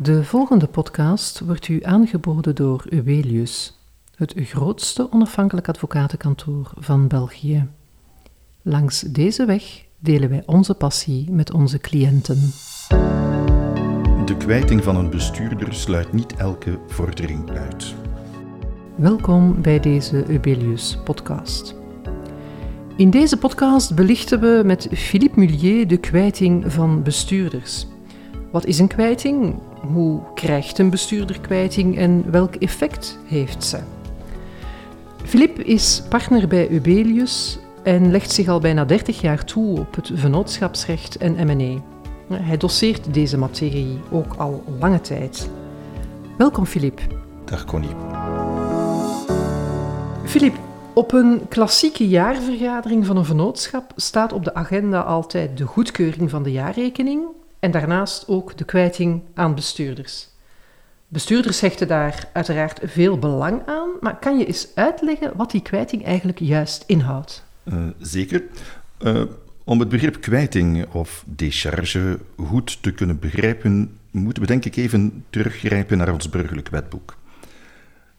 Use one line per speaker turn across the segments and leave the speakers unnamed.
De volgende podcast wordt u aangeboden door Uwelius, het grootste onafhankelijk advocatenkantoor van België. Langs deze weg delen wij onze passie met onze cliënten.
De kwijting van een bestuurder sluit niet elke vordering uit.
Welkom bij deze Ubelius podcast. In deze podcast belichten we met Philippe Mullier de kwijting van bestuurders. Wat is een kwijting? Hoe krijgt een bestuurder kwijting en welk effect heeft ze? Philippe is partner bij Ubelius en legt zich al bijna 30 jaar toe op het vennootschapsrecht en M&A. Hij doseert deze materie ook al lange tijd. Welkom Philippe.
Dag Connie.
Philippe, op een klassieke jaarvergadering van een vennootschap staat op de agenda altijd de goedkeuring van de jaarrekening en daarnaast ook de kwijting aan bestuurders. Bestuurders hechten daar uiteraard veel belang aan, maar kan je eens uitleggen wat die kwijting eigenlijk juist inhoudt?
Uh, zeker. Uh, om het begrip kwijting of décharge goed te kunnen begrijpen, moeten we denk ik even teruggrijpen naar ons burgerlijk wetboek.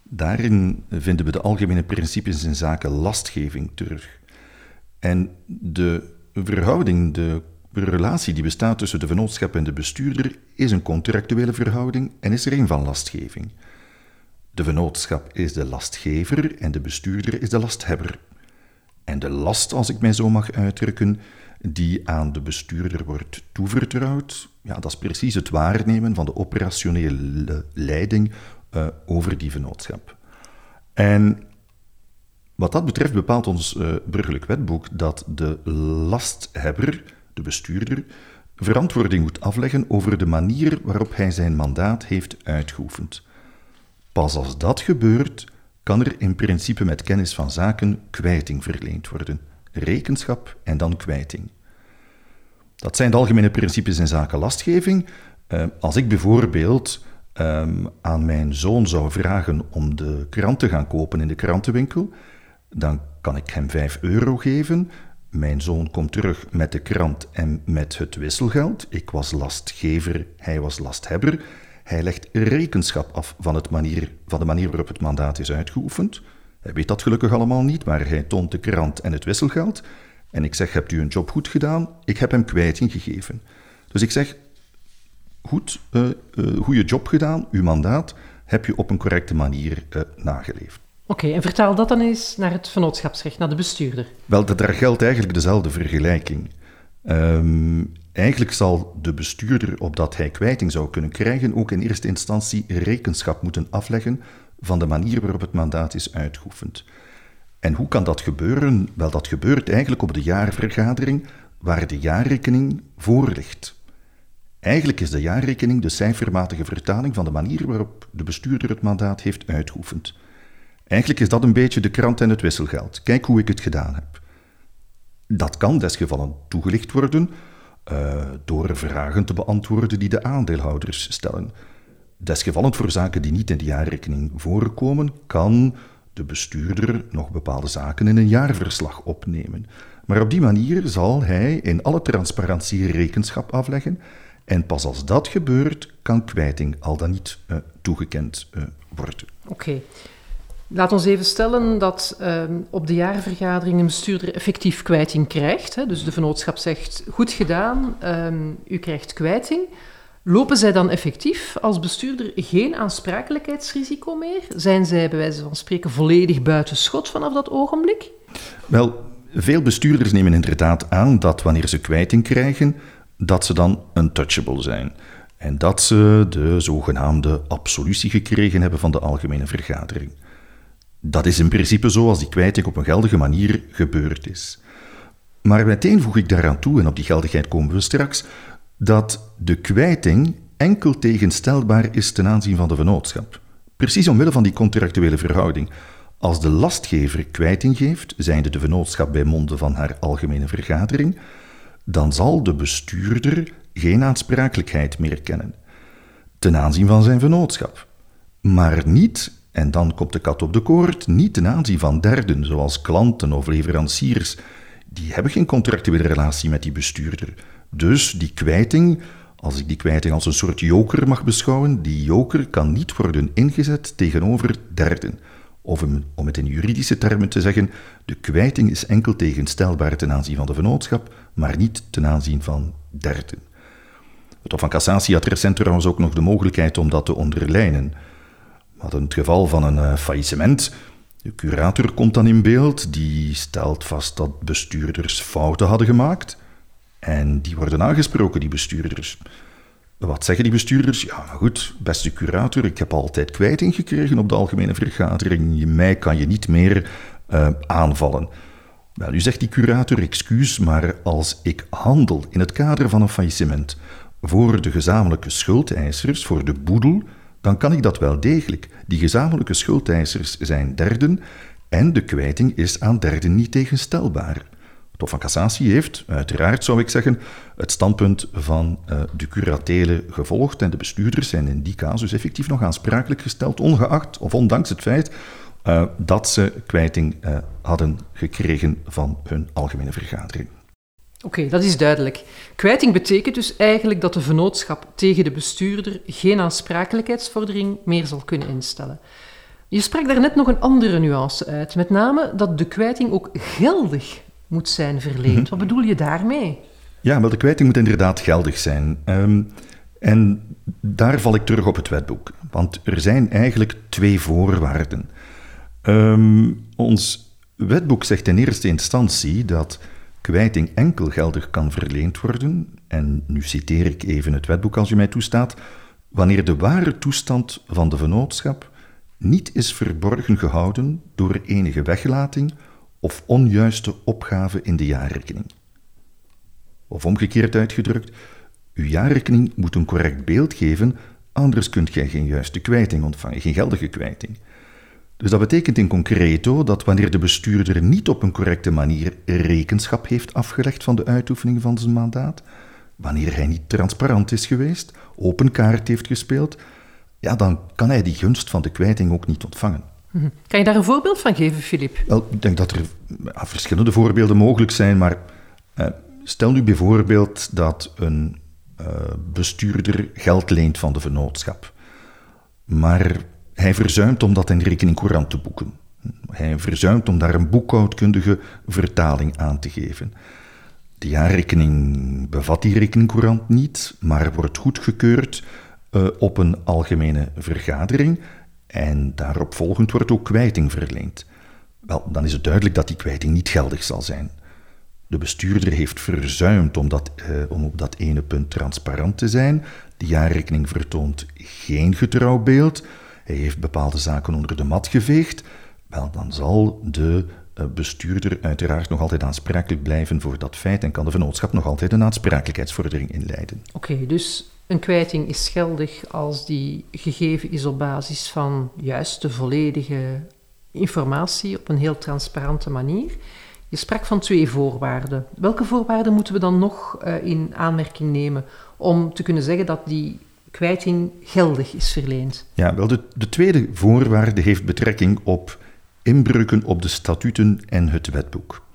Daarin vinden we de algemene principes in zaken lastgeving terug. En de verhouding, de relatie die bestaat tussen de vennootschap en de bestuurder is een contractuele verhouding en is er een van lastgeving. De vennootschap is de lastgever en de bestuurder is de lasthebber. En de last, als ik mij zo mag uitdrukken, die aan de bestuurder wordt toevertrouwd, ja, dat is precies het waarnemen van de operationele leiding uh, over die vennootschap. En wat dat betreft bepaalt ons uh, burgerlijk wetboek dat de lasthebber de bestuurder, verantwoording moet afleggen over de manier waarop hij zijn mandaat heeft uitgeoefend. Pas als dat gebeurt, kan er in principe met kennis van zaken kwijting verleend worden. Rekenschap en dan kwijting. Dat zijn de algemene principes in zaken lastgeving. Eh, als ik bijvoorbeeld ehm, aan mijn zoon zou vragen om de krant te gaan kopen in de krantenwinkel, dan kan ik hem 5 euro geven mijn zoon komt terug met de krant en met het wisselgeld. Ik was lastgever, hij was lasthebber. Hij legt rekenschap af van, het manier, van de manier waarop het mandaat is uitgeoefend. Hij weet dat gelukkig allemaal niet, maar hij toont de krant en het wisselgeld. En ik zeg, hebt u een job goed gedaan? Ik heb hem kwijting gegeven. Dus ik zeg, goed, uh, uh, goede job gedaan, uw mandaat heb je op een correcte manier uh, nageleefd.
Oké, en vertaal dat dan eens naar het vennootschapsrecht, naar de bestuurder.
Wel, daar geldt eigenlijk dezelfde vergelijking. Um, eigenlijk zal de bestuurder, opdat hij kwijting zou kunnen krijgen, ook in eerste instantie rekenschap moeten afleggen van de manier waarop het mandaat is uitgeoefend. En hoe kan dat gebeuren? Wel, dat gebeurt eigenlijk op de jaarvergadering waar de jaarrekening voor ligt. Eigenlijk is de jaarrekening de cijfermatige vertaling van de manier waarop de bestuurder het mandaat heeft uitgeoefend. Eigenlijk is dat een beetje de krant en het wisselgeld. Kijk hoe ik het gedaan heb. Dat kan desgevallen toegelicht worden uh, door vragen te beantwoorden die de aandeelhouders stellen. Desgevallend voor zaken die niet in de jaarrekening voorkomen, kan de bestuurder nog bepaalde zaken in een jaarverslag opnemen. Maar op die manier zal hij in alle transparantie rekenschap afleggen en pas als dat gebeurt, kan kwijting al dan niet uh, toegekend uh, worden.
Oké. Laat ons even stellen dat uh, op de jaarvergadering een bestuurder effectief kwijting krijgt. Hè, dus de vennootschap zegt, goed gedaan, um, u krijgt kwijting. Lopen zij dan effectief als bestuurder geen aansprakelijkheidsrisico meer? Zijn zij bij wijze van spreken volledig buiten schot vanaf dat ogenblik?
Wel, veel bestuurders nemen inderdaad aan dat wanneer ze kwijting krijgen, dat ze dan untouchable zijn. En dat ze de zogenaamde absolutie gekregen hebben van de algemene vergadering. Dat is in principe zo als die kwijting op een geldige manier gebeurd is. Maar meteen voeg ik daaraan toe, en op die geldigheid komen we straks, dat de kwijting enkel tegenstelbaar is ten aanzien van de vennootschap. Precies omwille van die contractuele verhouding. Als de lastgever kwijting geeft, zijnde de vennootschap bij monden van haar algemene vergadering, dan zal de bestuurder geen aansprakelijkheid meer kennen ten aanzien van zijn vennootschap, maar niet en dan komt de kat op de koord, niet ten aanzien van derden, zoals klanten of leveranciers. Die hebben geen contractuele relatie met die bestuurder. Dus die kwijting, als ik die kwijting als een soort joker mag beschouwen, die joker kan niet worden ingezet tegenover derden. Of om het in juridische termen te zeggen, de kwijting is enkel tegenstelbaar ten aanzien van de vennootschap, maar niet ten aanzien van derden. Het Hof van Cassatie had recent trouwens ook nog de mogelijkheid om dat te onderlijnen. In het geval van een uh, faillissement, de curator komt dan in beeld, die stelt vast dat bestuurders fouten hadden gemaakt. En die worden aangesproken, die bestuurders. Wat zeggen die bestuurders? Ja, maar goed, beste curator, ik heb altijd kwijting gekregen op de algemene vergadering. Mij kan je niet meer uh, aanvallen. Wel, u zegt die curator, excuus, maar als ik handel in het kader van een faillissement voor de gezamenlijke schuldeisers, voor de boedel, dan kan ik dat wel degelijk. Die gezamenlijke schuldeisers zijn derden en de kwijting is aan derden niet tegenstelbaar. Het Hof van Cassatie heeft, uiteraard zou ik zeggen, het standpunt van uh, de curatelen gevolgd en de bestuurders zijn in die casus effectief nog aansprakelijk gesteld, ongeacht of ondanks het feit uh, dat ze kwijting uh, hadden gekregen van hun algemene vergadering.
Oké, dat is duidelijk. Kwijting betekent dus eigenlijk dat de vennootschap tegen de bestuurder geen aansprakelijkheidsvordering meer zal kunnen instellen. Je sprak daarnet nog een andere nuance uit, met name dat de kwijting ook geldig moet zijn verleend. Mhm. Wat bedoel je daarmee?
Ja, wel, de kwijting moet inderdaad geldig zijn. Um, en daar val ik terug op het wetboek. Want er zijn eigenlijk twee voorwaarden. Um, ons wetboek zegt in eerste instantie dat kwijting enkel geldig kan verleend worden, en nu citeer ik even het wetboek als je mij toestaat, wanneer de ware toestand van de vennootschap niet is verborgen gehouden door enige weglating of onjuiste opgave in de jaarrekening. Of omgekeerd uitgedrukt, uw jaarrekening moet een correct beeld geven, anders kunt gij geen juiste kwijting ontvangen, geen geldige kwijting. Dus dat betekent in concreto dat wanneer de bestuurder niet op een correcte manier rekenschap heeft afgelegd van de uitoefening van zijn mandaat, wanneer hij niet transparant is geweest, open kaart heeft gespeeld, ja, dan kan hij die gunst van de kwijting ook niet ontvangen.
Mhm. Kan je daar een voorbeeld van geven, Filip?
Wel, ik denk dat er verschillende voorbeelden mogelijk zijn, maar eh, stel nu bijvoorbeeld dat een uh, bestuurder geld leent van de vennootschap, maar hij verzuimt om dat in rekening courant te boeken. Hij verzuimt om daar een boekhoudkundige vertaling aan te geven. De jaarrekening bevat die rekeningcourant niet, maar wordt goedgekeurd uh, op een algemene vergadering en daarop volgend wordt ook kwijting verleend. Wel, dan is het duidelijk dat die kwijting niet geldig zal zijn. De bestuurder heeft verzuimd om, dat, eh, om op dat ene punt transparant te zijn. De jaarrekening vertoont geen getrouw beeld. Hij heeft bepaalde zaken onder de mat geveegd. Wel, dan zal de uh, bestuurder uiteraard nog altijd aansprakelijk blijven voor dat feit en kan de vennootschap nog altijd een aansprakelijkheidsvordering inleiden.
Oké, dus een kwijting is geldig als die gegeven is op basis van juiste, volledige informatie op een heel transparante manier. Je sprak van twee voorwaarden. Welke voorwaarden moeten we dan nog uh, in aanmerking nemen om te kunnen zeggen dat die kwijting geldig is verleend?
Ja, wel, de, de tweede voorwaarde heeft betrekking op inbreuken op de statuten en het wetboek.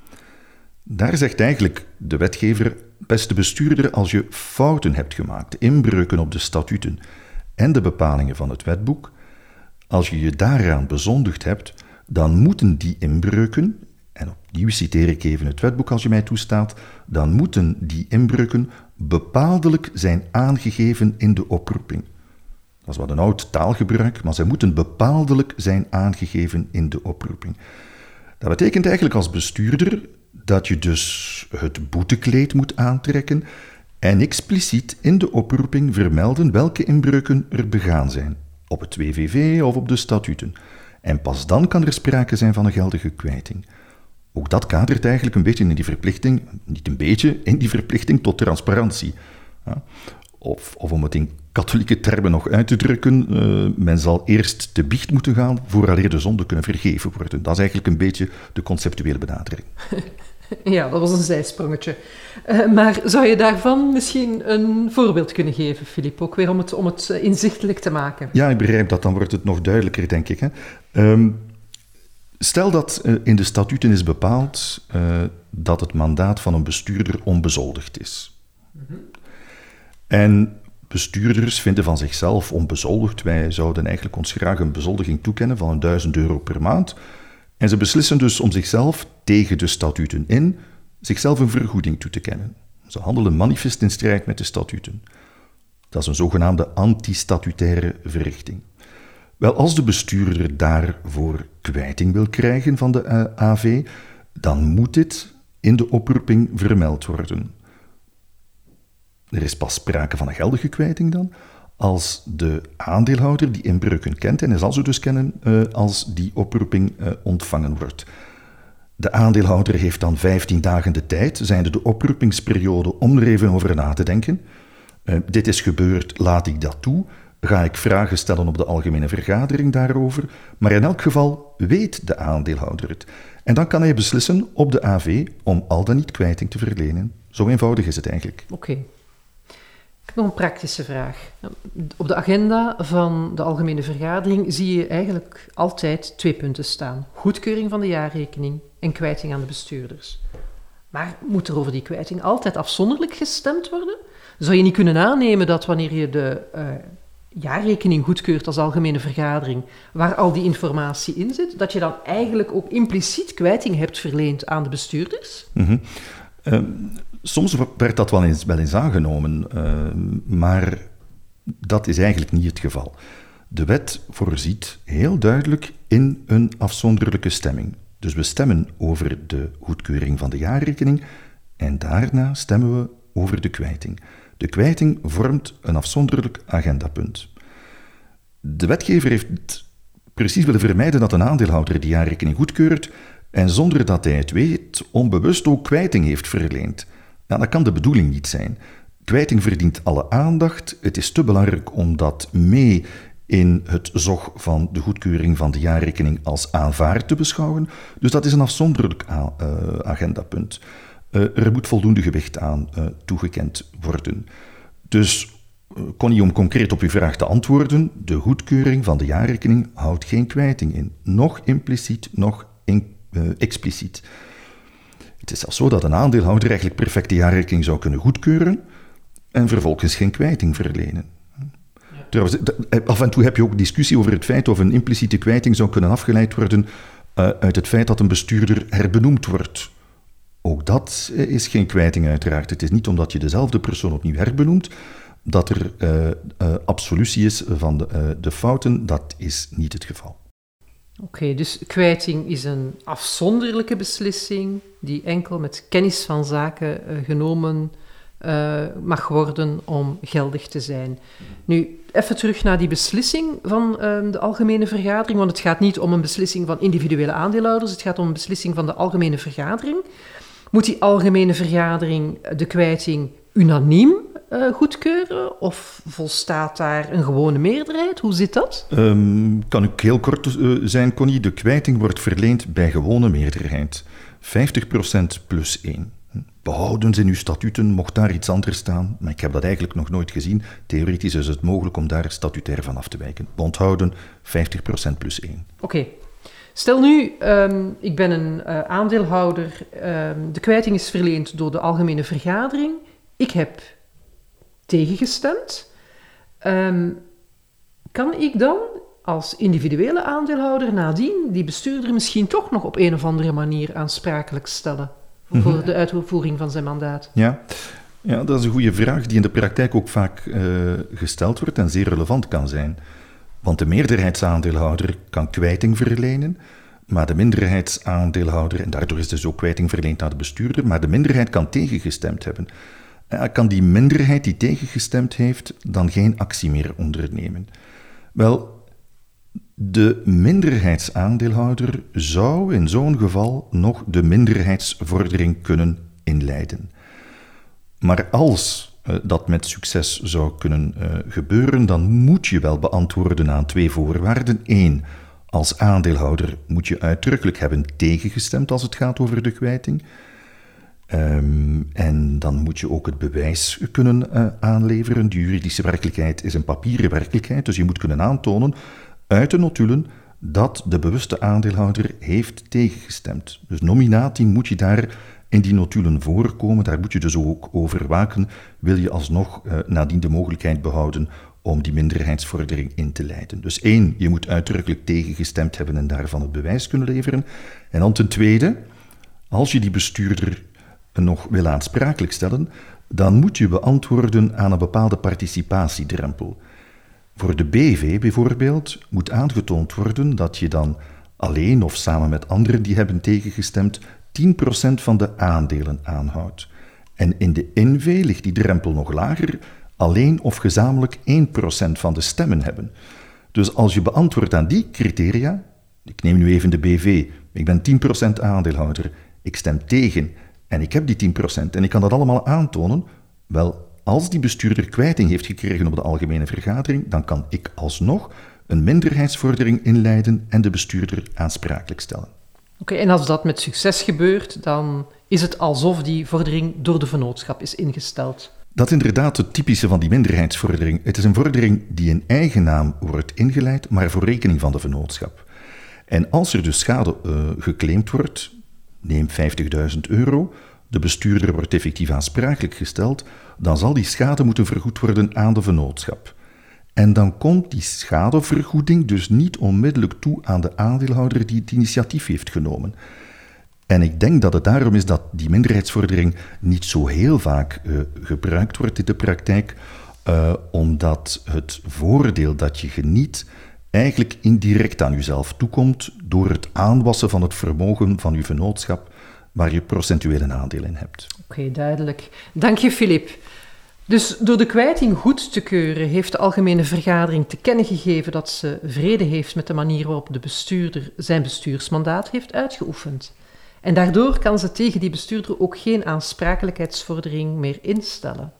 Daar zegt eigenlijk de wetgever beste bestuurder, als je fouten hebt gemaakt, inbreuken op de statuten en de bepalingen van het wetboek, als je je daaraan bezondigd hebt, dan moeten die inbreuken, en opnieuw citeer ik even het wetboek als je mij toestaat, dan moeten die inbreuken bepaaldelijk zijn aangegeven in de oproeping. Dat is wat een oud taalgebruik, maar zij moeten bepaaldelijk zijn aangegeven in de oproeping. Dat betekent eigenlijk als bestuurder dat je dus het boetekleed moet aantrekken en expliciet in de oproeping vermelden welke inbreuken er begaan zijn, op het WVV of op de statuten. En pas dan kan er sprake zijn van een geldige kwijting. Ook dat kadert eigenlijk een beetje in die verplichting, niet een beetje, in die verplichting tot transparantie. Of, of om het in katholieke termen nog uit te drukken, uh, men zal eerst te biecht moeten gaan vooraleer de zonde kunnen vergeven worden. Dat is eigenlijk een beetje de conceptuele benadering.
Ja, dat was een zijsprongetje. Uh, maar zou je daarvan misschien een voorbeeld kunnen geven, Filip? Ook weer om het, om het eh, inzichtelijk te maken.
Ja, ik begrijp dat. Dan wordt het nog duidelijker, denk ik. Hè. Um, stel dat uh, in de statuten is bepaald dat het mandaat van een bestuurder onbezoldigd is. En bestuurders vinden van zichzelf onbezoldigd. Wij zouden eigenlijk ons graag een bezoldiging toekennen van een 1000 euro per maand. En ze beslissen dus om zichzelf, tegen de statuten in, zichzelf een vergoeding toe te kennen. Ze handelen manifest in strijd met de statuten. Dat is een zogenaamde antistatutaire verrichting. Wel, als de bestuurder daarvoor kwijting wil krijgen van de eh, AV, dan moet dit in de oproeping vermeld worden. Er is pas sprake van een geldige kwijting dan, als de aandeelhouder die inbreuken kent, en hij zal ze dus kennen uh, als die oproeping uh, ontvangen wordt. De aandeelhouder heeft dan 15 dagen de tijd, zijnde de oproepingsperiode, om er even over na te denken. Dit is gebeurd, laat ik dat toe. Ga ik vragen stellen op de algemene vergadering daarover? Maar in elk geval weet de aandeelhouder het. En dan kan hij beslissen op de AV om al dan niet kwijting te verlenen. Zo eenvoudig is het eigenlijk.
Oké. Nog een praktische vraag. Op de agenda van de algemene vergadering zie je eigenlijk altijd twee punten staan: goedkeuring van de jaarrekening en kwijting aan de bestuurders. Maar moet er over die kwijting altijd afzonderlijk gestemd worden? Zou je niet kunnen aannemen dat wanneer je de uh, jaarrekening goedkeurt als algemene vergadering, waar al die informatie in zit, dat je dan eigenlijk ook impliciet kwijting hebt verleend aan de bestuurders?
Mm Soms werd dat wel eens, wel eens aangenomen, uh, maar dat is eigenlijk niet het geval. De wet voorziet heel duidelijk in een afzonderlijke stemming. Dus we stemmen over de goedkeuring van de jaarrekening en daarna stemmen we over de kwijting. De kwijting vormt een afzonderlijk agendapunt. De wetgever heeft precies willen vermijden dat een aandeelhouder die jaarrekening goedkeurt en zonder dat hij het weet onbewust ook kwijting heeft verleend. Nou, dat kan de bedoeling niet zijn. Kwijting verdient alle aandacht. Het is te belangrijk om dat mee in het zog van de goedkeuring van de jaarrekening als aanvaard te beschouwen. Dus dat is een afzonderlijk uh, agendapunt. Uh, er moet voldoende gewicht aan uh, toegekend worden. Dus, Connie, om concreet op uw vraag te antwoorden, de goedkeuring van de jaarrekening houdt geen kwijting in. Nog impliciet, nog in, expliciet. Het is zelfs zo dat een aandeelhouder eigenlijk perfecte jaarrekening zou kunnen goedkeuren en vervolgens geen kwijting verlenen. Trouwens, af en toe heb je ook discussie over het feit of een impliciete kwijting zou kunnen afgeleid worden uh, uit het feit dat een bestuurder herbenoemd wordt. Ook dat is geen kwijting uiteraard. Het is niet omdat je dezelfde persoon opnieuw herbenoemt dat er uh, absolutie is van de, de fouten. Dat is niet het geval.
Oké, dus kwijting is een afzonderlijke beslissing die enkel met kennis van zaken genomen mag worden om geldig te zijn. Nu, even terug naar die beslissing van uh, de algemene vergadering, want het gaat niet om een beslissing van individuele aandeelhouders, het gaat om een beslissing van de algemene vergadering. Moet die algemene vergadering de kwijting unaniem uh, goedkeuren? Of volstaat daar een gewone meerderheid? Hoe zit dat?
Um, kan ik heel kort uh, zijn, Connie? De kwijting wordt verleend bij gewone meerderheid. 50% plus 1. Behouden ze in uw statuten, mocht daar iets anders staan, maar ik heb dat eigenlijk nog nooit gezien. Theoretisch is het mogelijk om daar statutair van af te wijken. Onthouden 50% plus 1.
Oké. Okay. Stel nu, um, ik ben een uh, aandeelhouder, um, de kwijting is verleend door de algemene vergadering. Ik heb tegengestemd. Um, kan ik dan als individuele aandeelhouder nadien die bestuurder misschien toch nog op een of andere manier aansprakelijk stellen mm -hmm. voor de uitvoering van zijn mandaat?
Ja. ja, dat is een goede vraag die in de praktijk ook vaak uh, gesteld wordt en zeer relevant kan zijn. Want de meerderheidsaandeelhouder kan kwijting verlenen, maar de minderheidsaandeelhouder, en daardoor is dus ook kwijting verleend aan de bestuurder, maar de minderheid kan tegengestemd hebben kan die minderheid die tegengestemd heeft dan geen actie meer ondernemen. Wel, de minderheidsaandeelhouder zou in zo'n geval nog de minderheidsvordering kunnen inleiden. Maar als dat met succes zou kunnen uh, gebeuren, dan moet je wel beantwoorden aan twee voorwaarden. Eén, als aandeelhouder moet je uitdrukkelijk hebben tegengestemd als het gaat over de kwijting. Um, en dan moet je ook het bewijs kunnen uh, aanleveren. De juridische werkelijkheid is een papieren werkelijkheid, dus je moet kunnen aantonen uit de notulen dat de bewuste aandeelhouder heeft tegengestemd. Dus nominatie moet je daar En die notulen voorkomen, daar moet je dus ook over waken, wil je alsnog uh, nadien de mogelijkheid behouden om die minderheidsvordering in te leiden. Dus één, je moet uitdrukkelijk tegengestemd hebben en daarvan het bewijs kunnen leveren. En dan ten tweede, als je die bestuurder nog wil aansprakelijk stellen, dan moet je beantwoorden aan een bepaalde participatiedrempel. Voor de BV bijvoorbeeld moet aangetoond worden dat je dan alleen of samen met anderen die hebben tegengestemd 10% van de aandelen aanhoudt. En in de NV ligt die drempel nog lager, alleen of gezamenlijk 1% van de stemmen hebben. Dus als je beantwoordt aan die criteria, ik neem nu even de BV, ik ben 10% aandeelhouder, ik stem tegen en ik heb die 10% en ik kan dat allemaal aantonen, wel, als die bestuurder kwijting heeft gekregen op de algemene vergadering, dan kan ik alsnog een minderheidsvordering inleiden en de bestuurder aansprakelijk stellen.
Oké, en als dat met succes gebeurt, dan is het alsof die vordering door de vennootschap is ingesteld.
Dat is inderdaad het typische van die minderheidsvordering. Het is een vordering die in eigen naam wordt ingeleid, maar voor rekening van de vennootschap. En als er dus schade uh, geclaimd wordt, neem 50.000 euro, de bestuurder wordt effectief aansprakelijk gesteld, dan zal die schade moeten vergoed worden aan de vennootschap. En dan komt die schadevergoeding dus niet onmiddellijk toe aan de aandeelhouder die het initiatief heeft genomen. En ik denk dat het daarom is dat die minderheidsvordering niet zo heel vaak uh, gebruikt wordt in de praktijk, uh, omdat het voordeel dat je geniet eigenlijk indirect aan jezelf toekomt door het aanwassen van het vermogen van je vennootschap waar je procentuele aandeel in hebt.
Oké, duidelijk. Dank je, Filip. Dus door de kwijting goed te keuren heeft de Algemene Vergadering te kennen gegeven dat ze vrede heeft met de manier waarop de bestuurder zijn bestuursmandaat heeft uitgeoefend. En daardoor kan ze tegen die bestuurder ook geen aansprakelijkheidsvordering meer instellen.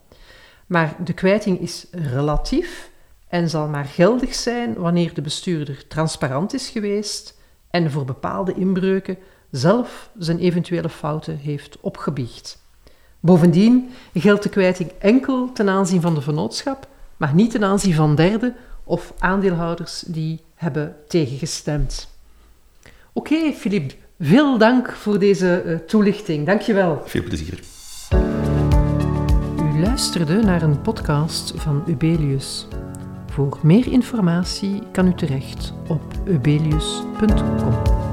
Maar de kwijting is relatief en zal maar geldig zijn wanneer de bestuurder transparant is geweest en voor bepaalde inbreuken zelf zijn eventuele fouten heeft opgebiecht. Bovendien geldt de kwijting enkel ten aanzien van de vennootschap, maar niet ten aanzien van derden of aandeelhouders die hebben tegengestemd. Oké, okay, Filip, veel dank voor deze uh, toelichting. Dankjewel.
Veel plezier.
U luisterde naar een podcast van Ubelius. Voor meer informatie kan u terecht op ubelius.com.